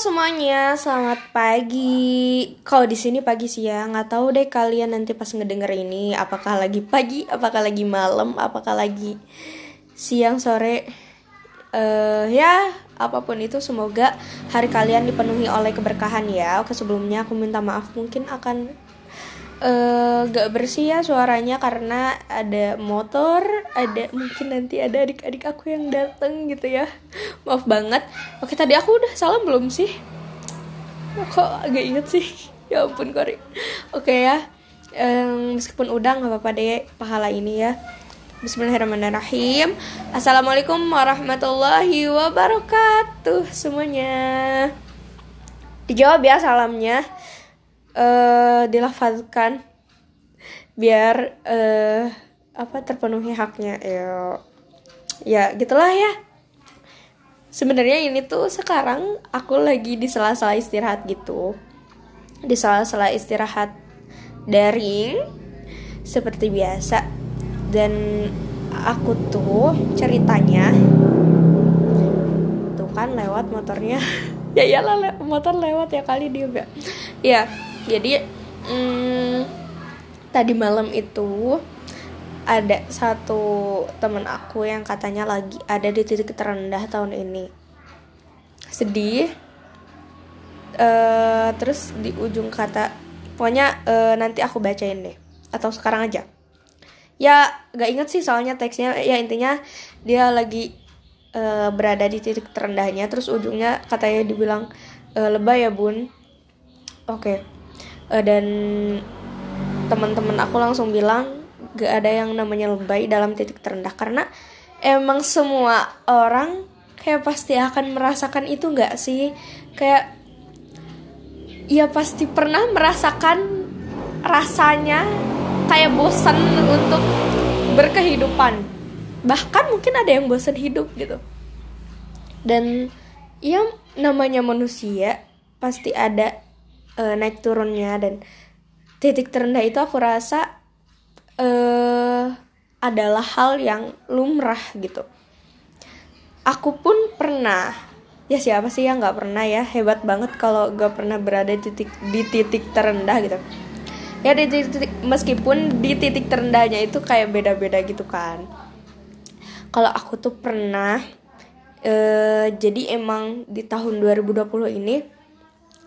semuanya, selamat pagi. Kalau di sini pagi siang, nggak tahu deh kalian nanti pas ngedenger ini apakah lagi pagi, apakah lagi malam, apakah lagi siang sore. eh ya, apa pun itu semoga hari kalian dipenuhi oleh keberkahan ya. Oke, sebelumnya aku minta maaf mungkin akan eh gak bersih ya suaranya karena ada motor, ada mungkin nanti ada adik-adik aku yang dateng gitu ya. Maaf banget. Oke tadi aku udah salam belum sih? Kok agak inget sih? Ya ampun Kori. Oke ya. Em, meskipun udah nggak apa-apa deh pahala ini ya. Bismillahirrahmanirrahim. Assalamualaikum warahmatullahi wabarakatuh semuanya. Dijawab ya salamnya eh dilafazkan biar eh apa terpenuhi haknya. Ya ya gitulah ya. Sebenarnya ini tuh sekarang aku lagi di sela-sela istirahat gitu. Di sela-sela istirahat daring seperti biasa. Dan aku tuh ceritanya tuh kan lewat motornya. Ya iyalah le- motor lewat ya kali dia ya jadi mm, tadi malam itu ada satu temen aku yang katanya lagi ada di titik terendah tahun ini. Sedih. Eh terus di ujung kata pokoknya eh, nanti aku bacain deh. Atau sekarang aja. Ya gak inget sih soalnya teksnya. Ya intinya dia lagi eh, berada di titik terendahnya. Terus ujungnya katanya dibilang eh, lebay ya bun. Oke Eh, dan teman-teman aku langsung bilang gak ada yang namanya lebay dalam titik terendah. Karena emang semua orang kayak pasti akan merasakan itu gak sih? Kayak ya pasti pernah merasakan rasanya kayak bosan untuk berkehidupan. Bahkan mungkin ada yang bosan hidup gitu. Dan ya namanya manusia pasti ada eh, naik turunnya dan titik terendah itu aku rasa eh adalah hal yang lumrah gitu. Aku pun pernah ya siapa sih yang nggak pernah ya hebat banget kalau gak pernah berada di titik di titik terendah gitu. Ya di titik meskipun di titik terendahnya itu kayak beda-beda gitu kan. Kalau aku tuh pernah eh jadi emang di tahun 2020 ini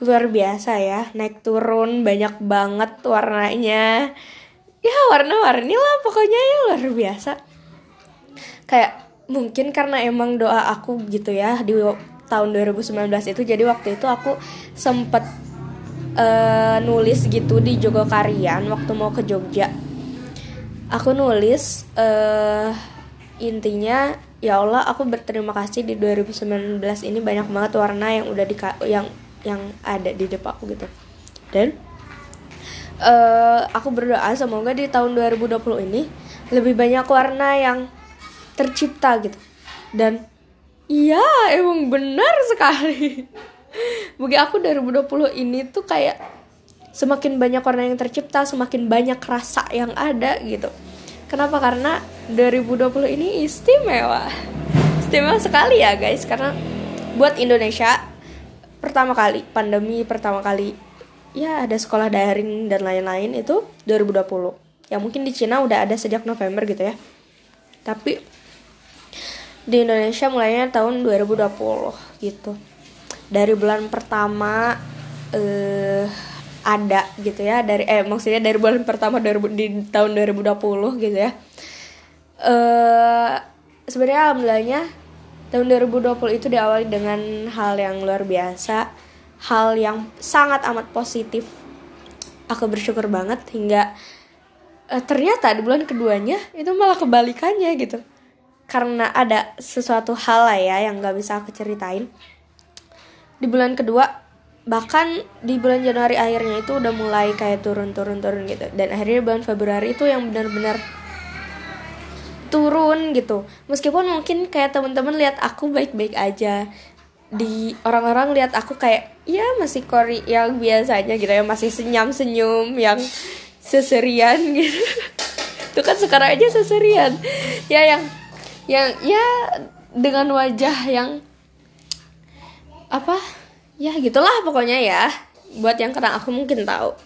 luar biasa ya naik turun banyak banget warnanya. Ya warna-warni lah pokoknya ya luar biasa. Kayak mungkin karena emang doa aku gitu ya di tahun 2019 itu jadi waktu itu aku sempet eh, nulis gitu di Jogokarian waktu mau ke Jogja. Aku nulis eh intinya ya Allah aku berterima kasih di 2019 ini banyak banget warna yang udah di yang yang ada di depan aku gitu. Dan eh aku berdoa semoga di tahun 2020 ini lebih banyak warna yang tercipta gitu. Dan iya emang benar sekali. Bagi aku 2020 ini tuh kayak semakin banyak warna yang tercipta semakin banyak rasa yang ada gitu. Kenapa? Karena 2020 ini istimewa. Istimewa sekali ya guys. Karena buat Indonesia pertama kali pandemi pertama kali ya ada sekolah daring dan lain-lain itu 2020 ya mungkin di Cina udah ada sejak November gitu ya. Tapi di Indonesia mulainya tahun 2020 gitu. Dari bulan pertama eh ada gitu ya dari eh maksudnya dari bulan pertama 2000 di tahun 2020 gitu ya. Eh sebenarnya alhamdulillahnya tahun 2020 itu diawali dengan hal yang luar biasa hal yang sangat amat positif. Aku bersyukur banget hingga eh, ternyata di bulan keduanya itu malah kebalikannya gitu. Karena ada sesuatu hal lah ya yang gak bisa aku ceritain. Di bulan kedua bahkan di bulan Januari akhirnya itu udah mulai kayak turun-turun-turun gitu. Dan akhirnya bulan Februari itu yang benar-benar turun gitu. Meskipun mungkin kayak teman-teman lihat aku baik-baik aja. Di orang-orang lihat aku kayak ya masih kori yang biasanya gitu ya. Masih senyum-senyum yang seserian gitu. Itu kan sekarang aja seserian. Ya yang yang ya dengan wajah yang apa? Ya gitulah pokoknya ya. Buat yang kenal aku mungkin tahu.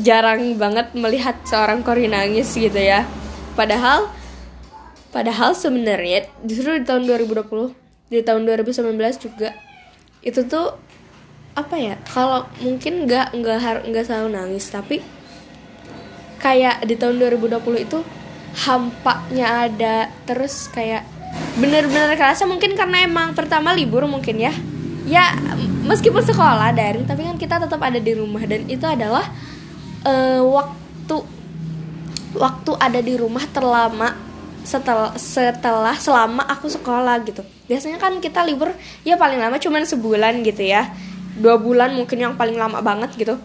Jarang banget melihat seorang Kori nangis gitu ya. Padahal padahal sebenarnya justru di tahun 2020 di tahun 2019 juga itu tuh apa ya kalau mungkin nggak nggak nggak selalu nangis tapi kayak di tahun 2020 itu hampaknya ada terus kayak bener-bener kerasa mungkin karena emang pertama libur mungkin ya. Ya meskipun sekolah daring tapi kan kita tetap ada di rumah dan itu adalah uh, waktu waktu ada di rumah terlama setelah setelah selama aku sekolah gitu. Biasanya kan kita libur ya paling lama cuman sebulan gitu ya. Dua bulan mungkin yang paling lama banget gitu.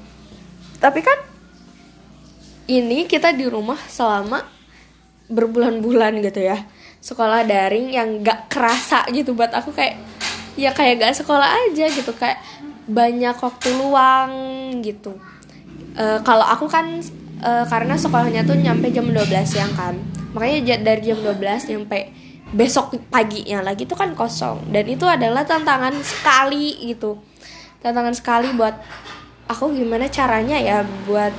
Tapi kan ini kita di rumah selama berbulan-bulan gitu ya. Sekolah daring yang gak kerasa gitu buat aku kayak ya kayak gak sekolah aja gitu. Kayak banyak waktu luang gitu. Uh, kalau aku kan uh, karena sekolahnya tuh nyampe jam 12 siang kan makanya dari jam 12 sampai besok paginya lagi itu kan kosong. Dan itu adalah tantangan sekali gitu. Tantangan sekali buat aku gimana caranya ya buat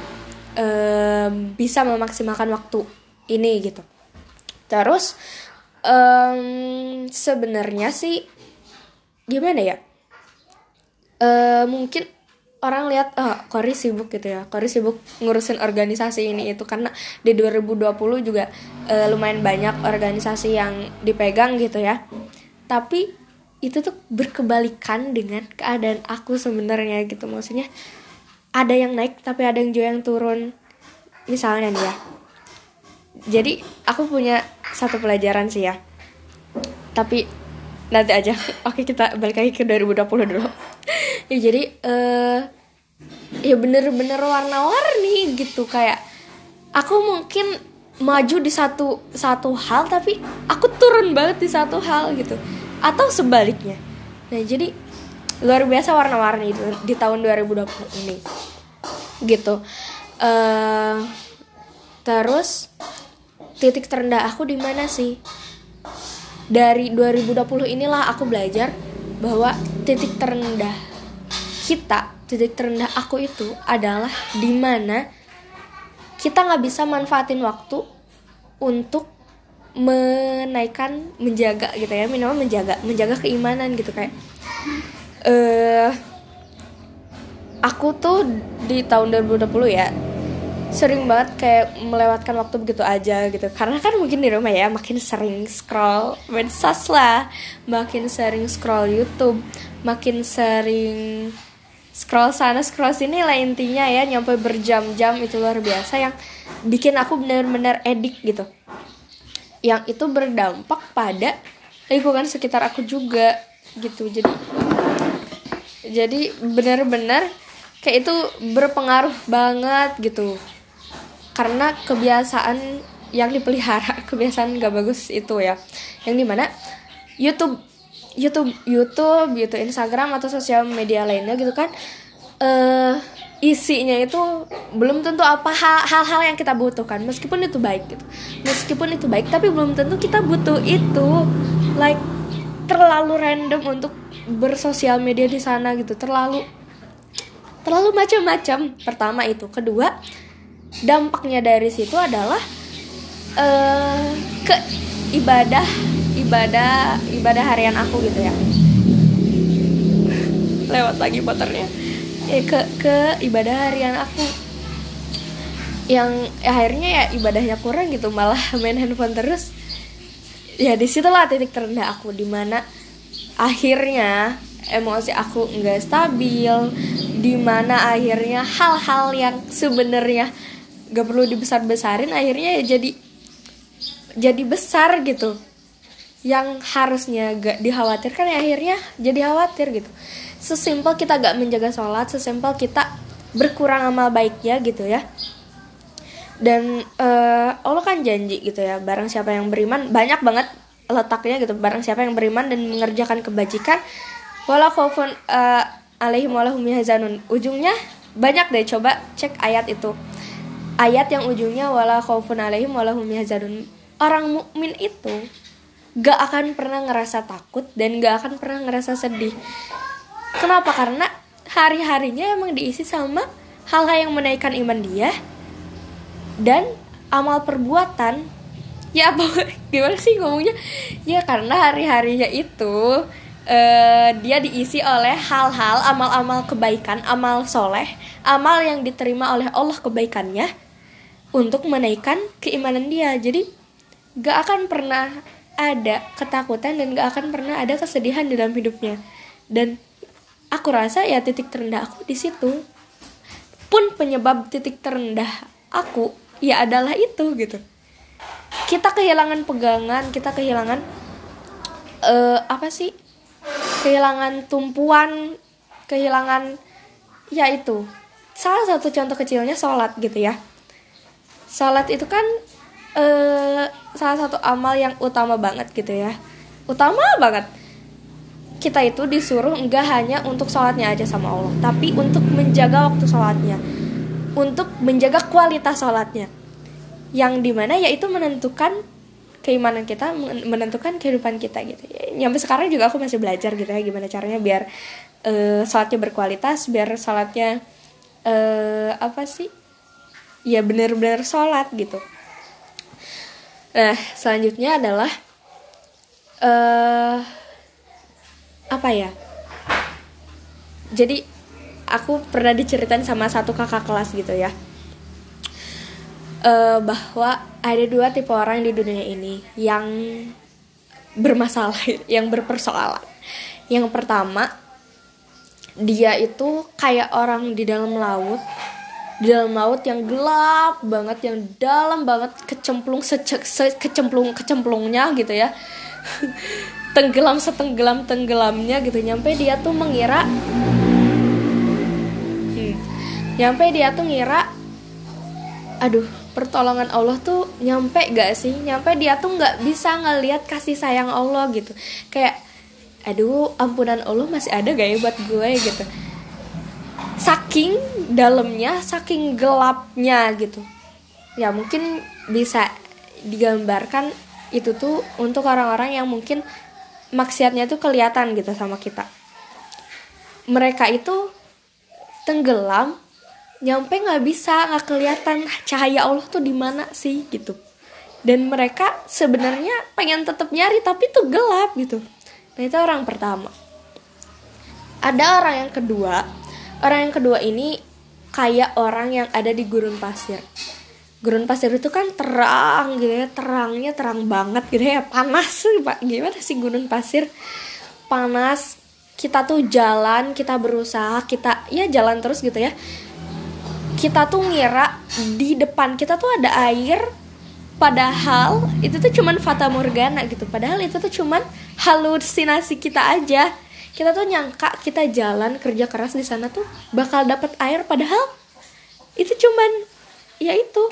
um, bisa memaksimalkan waktu ini gitu. Terus um, sebenarnya sih gimana ya? Uh, mungkin orang lihat oh Kori sibuk gitu ya. Kori sibuk ngurusin organisasi ini itu karena di 2020 juga uh, lumayan banyak organisasi yang dipegang gitu ya. Tapi itu tuh berkebalikan dengan keadaan aku sebenarnya gitu. Maksudnya ada yang naik tapi ada yang juga yang turun. Misalnya nih ya. Jadi aku punya satu pelajaran sih ya. Tapi nanti aja. Oke kita balik lagi ke 2020 dulu ya jadi uh, ya bener-bener warna-warni gitu kayak aku mungkin maju di satu satu hal tapi aku turun banget di satu hal gitu atau sebaliknya. Nah jadi luar biasa warna-warni di tahun 2020 ini gitu. Uh, terus titik terendah aku di mana sih? Dari 2020 inilah aku belajar bahwa titik terendah kita titik terendah aku itu adalah di mana kita nggak bisa manfaatin waktu untuk menaikkan menjaga gitu ya minimal menjaga menjaga keimanan gitu kayak eh uh, aku tuh di tahun 2020 ya sering banget kayak melewatkan waktu begitu aja gitu. Karena kan mungkin di rumah ya makin sering scroll medsos lah makin sering scroll YouTube makin sering scroll sana scroll sini lah intinya ya nyampe berjam-jam itu luar biasa yang bikin aku bener-bener edik gitu. Yang itu berdampak pada lingkungan sekitar aku juga gitu. Jadi jadi bener-bener kayak itu berpengaruh banget gitu. Karena kebiasaan yang dipelihara kebiasaan gak bagus itu ya. Yang di mana YouTube YouTube YouTube gitu Instagram atau sosial media lainnya gitu kan uh, isinya itu belum tentu apa hal-hal yang kita butuhkan. Meskipun itu baik gitu. Meskipun itu baik tapi belum tentu kita butuh itu like terlalu random untuk bersosial media di sana gitu. Terlalu terlalu macam-macam. Pertama itu. Kedua dampaknya dari situ adalah uh, ke ibadah ibadah ibadah harian aku gitu ya. Lewat lagi motornya. Ya, ke ke ibadah harian aku. Yang ya, akhirnya ya ibadahnya kurang gitu malah main handphone terus. Ya di situlah titik terendah aku di mana akhirnya emosi aku nggak stabil di mana akhirnya hal-hal yang sebenarnya gak perlu dibesar besarin akhirnya ya jadi jadi besar gitu yang harusnya gak dikhawatirkan ya akhirnya jadi khawatir gitu. Sesimpel kita gak menjaga sholat sesimpel kita berkurang amal baiknya gitu ya. Dan uh, Allah kan janji gitu ya barang siapa yang beriman banyak banget letaknya gitu barang siapa yang beriman dan mengerjakan kebajikan wala khaufun uh, alaihim walahum yahzanun. Ujungnya banyak deh coba cek ayat itu. Ayat yang ujungnya wala khaufun alaihim walahum yahzanun. Orang mukmin itu gak akan pernah ngerasa takut dan gak akan pernah ngerasa sedih. Kenapa? Karena hari harinya emang diisi sama hal-hal yang menaikkan iman dia dan amal perbuatan. Ya apa gimana sih ngomongnya? Ya karena hari harinya itu uh, dia diisi oleh hal-hal amal-amal kebaikan amal soleh amal yang diterima oleh Allah kebaikannya untuk menaikkan keimanan dia. Jadi gak akan pernah ada ketakutan dan gak akan pernah ada kesedihan di dalam hidupnya. Dan aku rasa ya titik terendah aku di situ. Pun penyebab titik terendah aku ya adalah itu gitu. Kita kehilangan pegangan kita kehilangan uh, apa sih? Kehilangan tumpuan kehilangan ya itu. Salah satu contoh kecilnya sholat gitu ya. Sholat itu kan uh, salah satu amal yang utama banget gitu ya. Utama banget. Kita itu disuruh enggak hanya untuk sholatnya aja sama Allah tapi untuk menjaga waktu sholatnya. Untuk menjaga kualitas sholatnya. Yang di mana yaitu menentukan keimanan kita menentukan kehidupan kita gitu. Ya, sampai sekarang juga aku masih belajar gitu ya gimana caranya biar uh, sholatnya berkualitas biar sholatnya uh, apa sih? Ya benar-benar sholat gitu nah selanjutnya adalah uh, apa ya? Jadi aku pernah diceritain sama satu kakak kelas gitu ya. Uh, bahwa ada dua tipe orang di dunia ini yang bermasalah yang berpersoalan. Yang pertama dia itu kayak orang di dalam laut di dalam laut yang gelap banget yang dalam banget kecemplung secek se kecemplung kecemplungnya gitu ya. Tenggelam setenggelam tenggelamnya gitu. Nyampe dia tuh mengira hmm, nyampe dia tuh ngira aduh pertolongan Allah tuh nyampe gak sih? Nyampe dia tuh nggak bisa ngelihat kasih sayang Allah gitu. Kayak aduh ampunan Allah masih ada gak ya buat gue? gitu saking dalamnya saking gelapnya gitu. Ya mungkin bisa digambarkan itu tuh untuk orang-orang yang mungkin maksiatnya tuh kelihatan gitu sama kita. Mereka itu tenggelam nyampe nggak bisa nggak kelihatan cahaya Allah tuh di mana sih gitu. Dan mereka sebenarnya pengen tetap nyari tapi tuh gelap gitu. Nah itu orang pertama. Ada orang yang kedua orang yang kedua ini kayak orang yang ada di gurun pasir. Gurun pasir itu kan terang gitu ya terangnya terang banget gitu ya panas. Pak gimana sih gurun pasir? Panas kita tuh jalan kita berusaha kita ya jalan terus gitu ya. Kita tuh ngira di depan kita tuh ada air padahal itu tuh cuman fata morgana gitu. Padahal itu tuh cuman halusinasi kita aja kita tuh nyangka kita jalan kerja keras di sana tuh bakal dapet air padahal itu cuman ya itu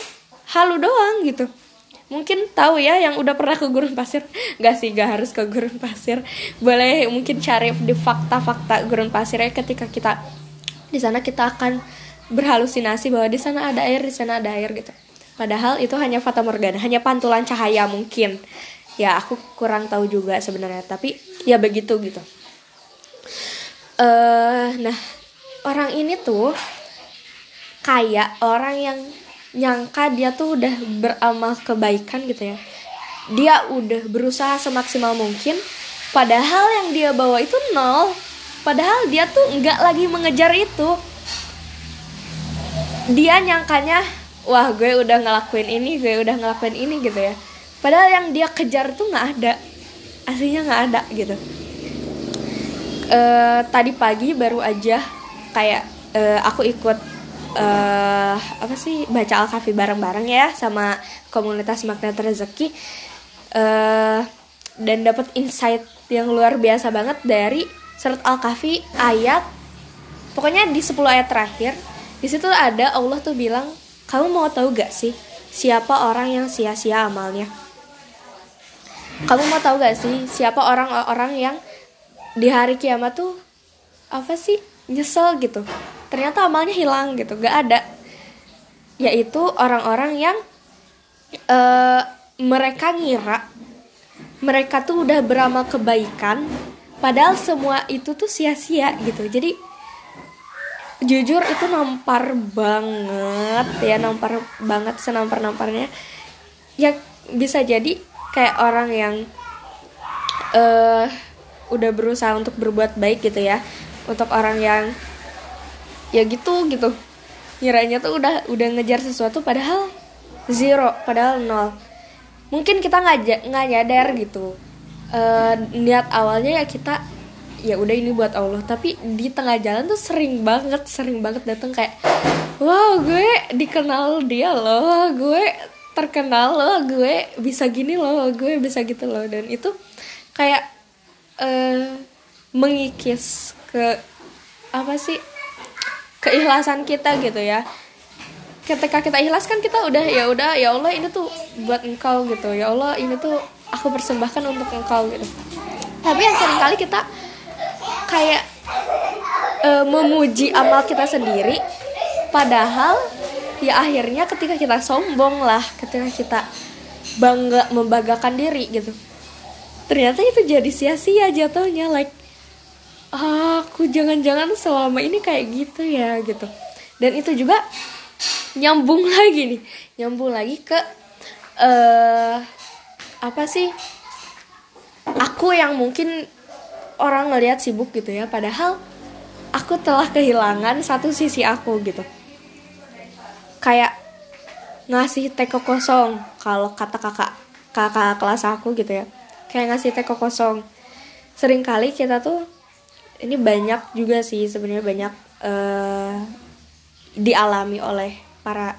halu doang gitu. Mungkin tahu ya yang udah pernah ke gurun pasir. Gak sih gak harus ke gurun pasir. Boleh mungkin cari di fakta-fakta gurun pasir ya ketika kita di sana kita akan berhalusinasi bahwa di sana ada air di sana ada air gitu. Padahal itu hanya fata morgana hanya pantulan cahaya mungkin. Ya aku kurang tahu juga sebenarnya tapi ya begitu gitu uh, nah orang ini tuh kayak orang yang nyangka dia tuh udah beramal kebaikan gitu ya. Dia udah berusaha semaksimal mungkin padahal yang dia bawa itu nol. Padahal dia tuh nggak lagi mengejar itu. Dia nyangkanya wah gue udah ngelakuin ini gue udah ngelakuin ini gitu ya. Padahal yang dia kejar tuh nggak ada. Aslinya nggak ada gitu uh, tadi pagi baru aja kayak uh, aku ikut uh, apa sih baca al-kafi bareng-bareng ya sama komunitas magnet rezeki. Uh, dan dapat insight yang luar biasa banget dari surat al-kafi ayat pokoknya di 10 ayat terakhir di situ ada Allah tuh bilang kamu mau tahu gak sih siapa orang yang sia-sia amalnya? Kamu mau tahu gak sih siapa orang-orang yang di hari kiamat tuh apa sih nyesel gitu. Ternyata amalnya hilang gitu gak ada. Yaitu orang-orang yang uh, mereka ngira mereka tuh udah beramal kebaikan padahal semua itu tuh sia-sia gitu. Jadi jujur itu nampar banget ya nampar banget senampar namparnya ya bisa jadi kayak orang yang uh, udah berusaha untuk berbuat baik gitu ya untuk orang yang ya gitu gitu. Kiranya tuh udah udah ngejar sesuatu padahal zero padahal nol. Mungkin kita nggak nggak nyadar gitu. Uh, niat awalnya ya kita ya udah ini buat Allah. Tapi di tengah jalan tuh sering banget sering banget datang kayak wow gue dikenal dia loh gue terkenal loh gue bisa gini loh gue bisa gitu loh. Dan itu kayak uh, mengikis ke apa sih keikhlasan kita gitu ya. Ketika kita ikhlas kan kita udah ya udah ya Allah ini tuh buat engkau gitu. Ya Allah ini tuh aku persembahkan untuk engkau gitu. Tapi yang sering kali kita kayak uh, memuji amal kita sendiri padahal ya akhirnya ketika kita sombong lah ketika kita bangga membanggakan diri gitu ternyata itu jadi sia-sia jatuhnya like aku jangan-jangan selama ini kayak gitu ya gitu. Dan itu juga nyambung lagi nih nyambung lagi ke uh, apa sih aku yang mungkin orang ngelihat sibuk gitu ya padahal aku telah kehilangan satu sisi aku gitu. Kayak ngasih teko kosong kalau kata kakak kakak kelas aku gitu ya kayak ngasih teko kosong. Sering kali kita tuh ini banyak juga sih sebenarnya banyak uh, dialami oleh para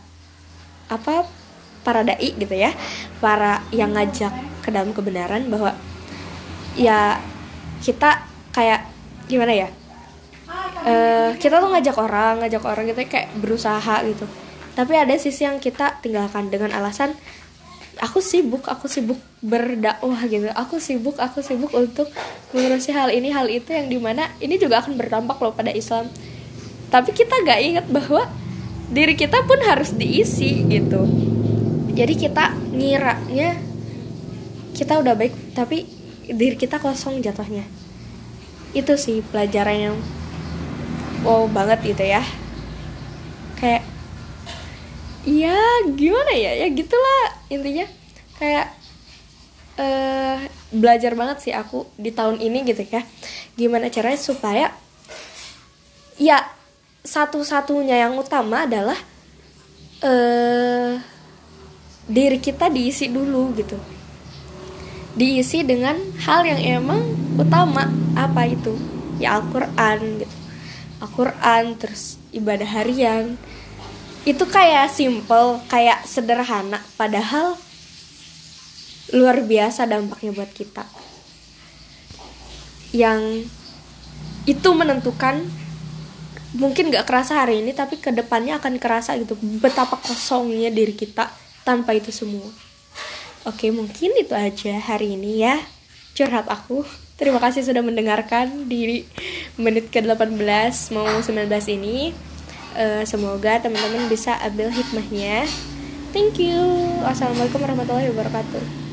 apa para dai gitu ya. Para yang ngajak ke dalam kebenaran bahwa ya kita kayak gimana ya uh, kita tuh ngajak orang ngajak orang gitu kayak berusaha gitu. Tapi ada sisi yang kita tinggalkan dengan alasan aku sibuk aku sibuk berdakwah gitu. Aku sibuk aku sibuk untuk mengurusi hal ini hal itu yang di mana ini juga akan berdampak loh pada Islam. Tapi kita gak ingat bahwa diri kita pun harus diisi gitu. Jadi kita ngiranya kita udah baik tapi diri kita kosong jatuhnya. Itu sih pelajaran yang wow banget gitu ya Iya gimana ya? Ya gitulah intinya. Kayak uh, belajar banget sih aku di tahun ini gitu ya. Gimana caranya supaya ya satu-satunya yang utama adalah uh, diri kita diisi dulu gitu. Diisi dengan hal yang emang utama. Apa itu? Ya Al-Quran gitu. Al-Quran terus ibadah harian itu kayak simple kayak sederhana. Padahal luar biasa dampaknya buat kita. Yang itu menentukan mungkin gak kerasa hari ini tapi ke depannya akan kerasa gitu. Betapa kosongnya diri kita tanpa itu semua. Oke mungkin itu aja hari ini ya. Curhat aku. Terima kasih sudah mendengarkan di menit ke 18 mau 19 ini uh, semoga teman-teman bisa ambil hikmahnya. Thank you. Assalamualaikum warahmatullahi wabarakatuh